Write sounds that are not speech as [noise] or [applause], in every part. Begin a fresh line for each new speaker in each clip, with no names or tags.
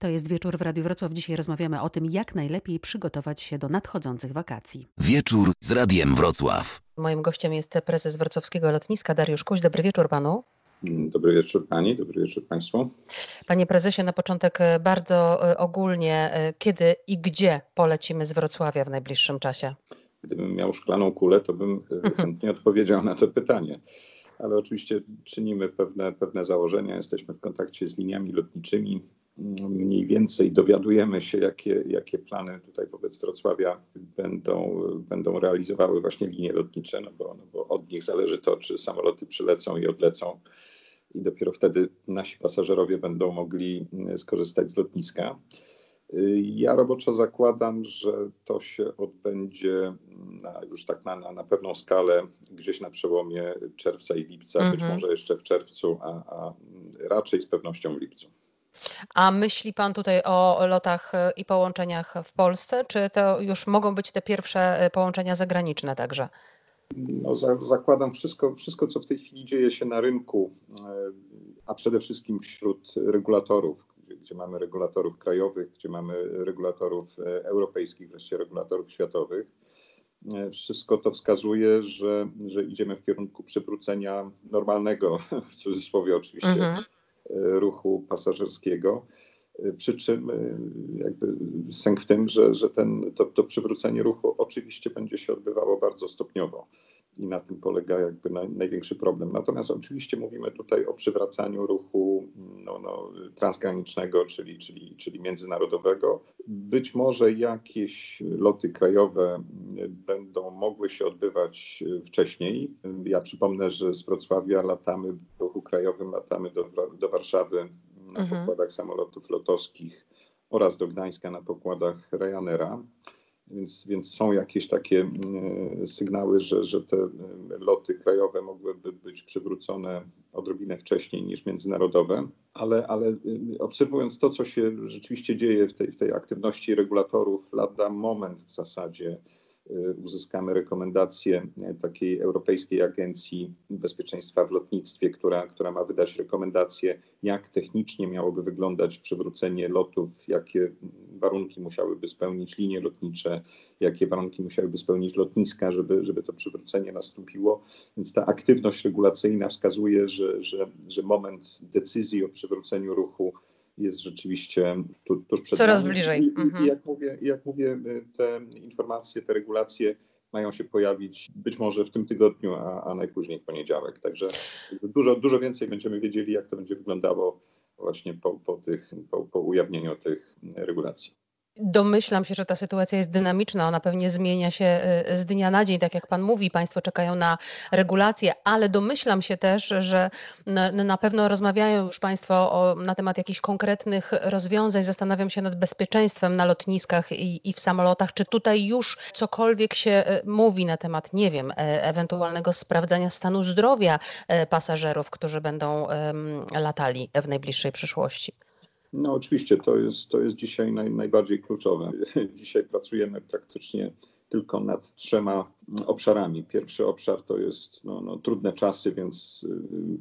To jest wieczór w Radiu Wrocław. Dzisiaj rozmawiamy o tym, jak najlepiej przygotować się do nadchodzących wakacji.
Wieczór z Radiem Wrocław.
Moim gościem jest prezes wrocławskiego lotniska Dariusz Kuś. Dobry wieczór panu.
Dobry wieczór pani, dobry wieczór państwu.
Panie prezesie, na początek e, bardzo e, ogólnie, e, kiedy i gdzie polecimy z Wrocławia w najbliższym czasie?
Gdybym miał szklaną kulę, to bym mhm. chętnie odpowiedział na to pytanie. Ale oczywiście czynimy pewne, pewne założenia, jesteśmy w kontakcie z liniami lotniczymi. Mniej więcej dowiadujemy się, jakie, jakie plany tutaj wobec Wrocławia będą, będą realizowały właśnie linie lotnicze, no bo, no bo od nich zależy to, czy samoloty przylecą i odlecą i dopiero wtedy nasi pasażerowie będą mogli skorzystać z lotniska. Ja roboczo zakładam, że to się odbędzie na, już tak na, na, na, pewną skalę gdzieś na przełomie czerwca i lipca, mhm. być może jeszcze w czerwcu, a, a raczej z pewnością w lipcu.
A myśli Pan tutaj o lotach e, i połączeniach w Polsce, czy to już mogą być te pierwsze e, połączenia zagraniczne także?
No, za, zakładam wszystko, wszystko, co w tej chwili dzieje się na rynku, e, a przede wszystkim wśród regulatorów, gdzie mamy regulatorów krajowych, gdzie mamy regulatorów europejskich, wreszcie regulatorów światowych. Wszystko to wskazuje, że, że idziemy w kierunku przywrócenia normalnego, w cudzysłowie oczywiście, mhm. E, ruchu pasażerskiego. Przy czym jakby sęk w tym, że, że ten, to, to przywrócenie ruchu oczywiście będzie się odbywało bardzo stopniowo i na tym polega jakby największy problem. Natomiast oczywiście mówimy tutaj o przywracaniu ruchu no, no, transgranicznego, czyli, czyli, czyli międzynarodowego. Być może jakieś loty krajowe będą mogły się odbywać wcześniej. Ja przypomnę, że z Wrocławia latamy krajowym, latamy do, do Warszawy na mhm. pokładach samolotów lotowskich oraz do Gdańska na pokładach Ryanaira. Więc, więc są jakieś takie mm, sygnały, że, że te mm, loty krajowe mogłyby być przywrócone odrobinę wcześniej niż międzynarodowe, ale, ale y, obserwując to, co się rzeczywiście dzieje w tej, w tej aktywności regulatorów, lada moment w zasadzie uzyskamy rekomendację y, takiej Europejskiej Agencji Bezpieczeństwa w Lotnictwie, która, która ma wydać rekomendacje, jak technicznie miałoby wyglądać przywrócenie lotów, jakie warunki musiałyby spełnić linie lotnicze, jakie warunki musiałyby spełnić lotniska, żeby, żeby to przywrócenie nastąpiło. Więc ta aktywność regulacyjna wskazuje, że, że, że moment decyzji o przywróceniu ruchu jest rzeczywiście tu, tuż przed
Coraz nami. bliżej. I,
mhm. i jak, mówię, jak mówię, te informacje, te regulacje mają się pojawić być może w tym tygodniu, a, a najpóźniej w poniedziałek. Także dużo, dużo więcej będziemy wiedzieli, jak to będzie wyglądało właśnie po, po, tych, po, po ujawnieniu tych regulacji.
Domyślam się, że ta sytuacja jest dynamiczna, ona pewnie zmienia się y, z dnia na dzień, tak jak Pan mówi, Państwo czekają na regulacje, ale domyślam się też, że na pewno rozmawiają już Państwo o, na temat jakichś konkretnych rozwiązań. Zastanawiam się nad bezpieczeństwem na lotniskach i, i w samolotach. Czy tutaj już cokolwiek się y, mówi na temat, nie wiem, e, ewentualnego sprawdzania stanu zdrowia e, pasażerów, którzy będą latali w najbliższej przyszłości?
No oczywiście, to jest, to jest dzisiaj naj, najbardziej kluczowe. [laughs] Dzisiaj pracujemy praktycznie tylko nad trzema obszarami. Pierwszy obszar to jest no, no, trudne czasy, więc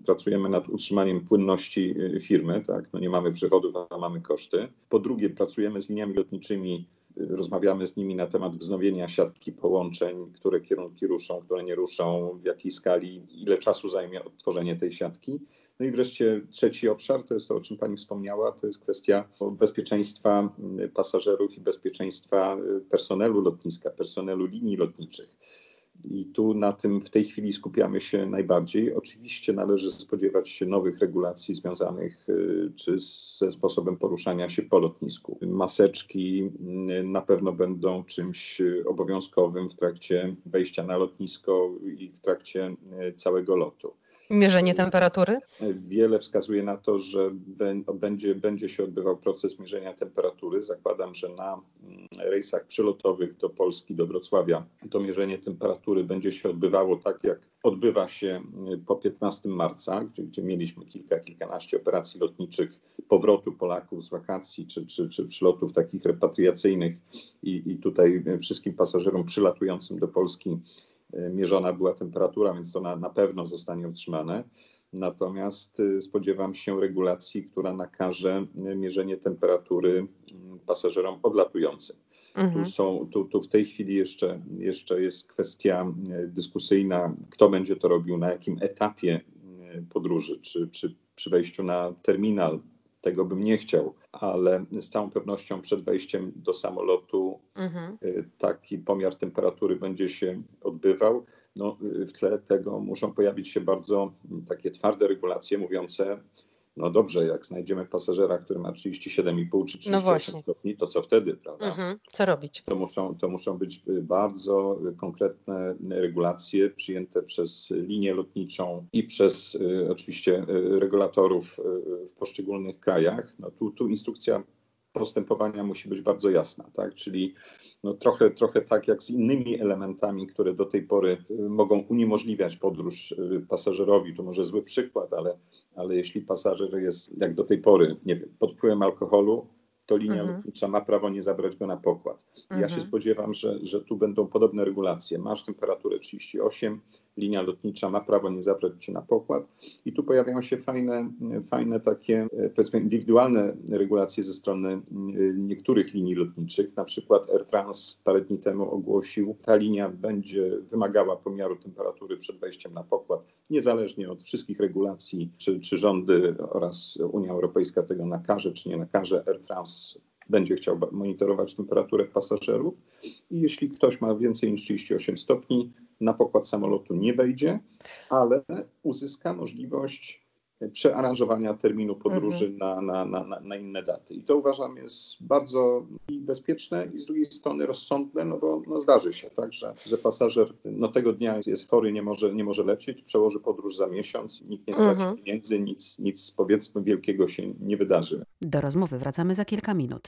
y, pracujemy nad utrzymaniem płynności y, firmy. Tak? No, nie mamy przychodów, a mamy koszty. Po drugie, pracujemy z liniami lotniczymi rozmawiamy z nimi na temat wznowienia siatki połączeń, które kierunki ruszą, które nie ruszą, w jakiej skali, ile czasu zajmie odtworzenie tej siatki. No i wreszcie trzeci obszar, to jest to, o czym Pani wspomniała, to jest kwestia bezpieczeństwa pasażerów i bezpieczeństwa personelu lotniska, personelu linii lotniczych. I tu na tym w tej chwili skupiamy się najbardziej. Oczywiście należy spodziewać się nowych regulacji związanych y, czy ze sposobem poruszania się po lotnisku. Maseczki y, na pewno będą czymś obowiązkowym w trakcie wejścia na lotnisko i w trakcie y, całego lotu.
Mierzenie temperatury?
Wiele wskazuje na to, że będzie, będzie się odbywał proces mierzenia temperatury. Zakładam, że na mm, rejsach przylotowych do Polski, do Wrocławia, to mierzenie temperatury będzie się odbywało tak, jak odbywa się mm, po 15 marca, gdzie, gdzie mieliśmy kilka, kilkanaście operacji lotniczych powrotu Polaków z wakacji czy, czy, czy przylotów takich repatriacyjnych i, i tutaj wszystkim pasażerom przylatującym do Polski mierzona była temperatura, więc to na, na pewno zostanie utrzymane. Natomiast y, spodziewam się regulacji, która nakaże y, mierzenie temperatury pasażerom odlatującym. Mhm. Tu, są, tu, tu w tej chwili jeszcze, jeszcze jest kwestia y, dyskusyjna, kto będzie to robił, na jakim etapie podróży, czy przy, przy wejściu na terminal. Tego bym nie chciał, ale z całą pewnością przed wejściem do samolotu mhm. taki pomiar temperatury będzie się odbywał no, w tle tego muszą pojawić się bardzo takie twarde regulacje mówiące, no dobrze, jak znajdziemy pasażera, który ma 37,5 czy 38 no stopni, to co wtedy, prawda? Mhm.
Co robić?
To muszą, to muszą być bardzo konkretne regulacje przyjęte przez linię lotniczą i przez y, oczywiście y, regulatorów y, w poszczególnych krajach. No tu, tu instrukcja postępowania musi być bardzo jasna, tak? czyli no trochę, trochę tak jak z innymi elementami, które do tej pory y, mogą uniemożliwiać podróż y, pasażerowi. To może zły przykład, ale, ale jeśli pasażer jest jak do tej pory, nie wiem, pod wpływem alkoholu, to linia mhm. lotnicza ma prawo nie zabrać go na pokład. Mhm. Ja się mhm. spodziewam, że, że tu będą podobne regulacje. Masz temperaturę 38, linia lotnicza ma prawo nie zabrać cię na pokład i tu pojawiają się fajne, fajne takie e, powiedzmy indywidualne regulacje ze strony e, niektórych linii lotniczych. Na przykład Air France parę dni temu ogłosił, ta linia będzie wymagała pomiaru temperatury przed wejściem na pokład, niezależnie od wszystkich regulacji, czy, czy rządy oraz Unia Europejska tego nakaże, czy nie nakaże. Air France będzie chciał monitorować temperaturę pasażerów i jeśli ktoś ma więcej niż 38 stopni, na pokład samolotu nie wejdzie, ale uzyska możliwość przearanżowania terminu podróży mhm. na, na, na, na inne daty. I to uważam jest bardzo i bezpieczne i z drugiej strony rozsądne, no bo no zdarzy się tak, że, że pasażer no tego dnia jest chory, nie może, nie może lecieć, przełoży podróż za miesiąc, nikt nie straci mhm. pieniędzy, nic, nic powiedzmy wielkiego się nie wydarzy.
Do rozmowy wracamy za kilka minut.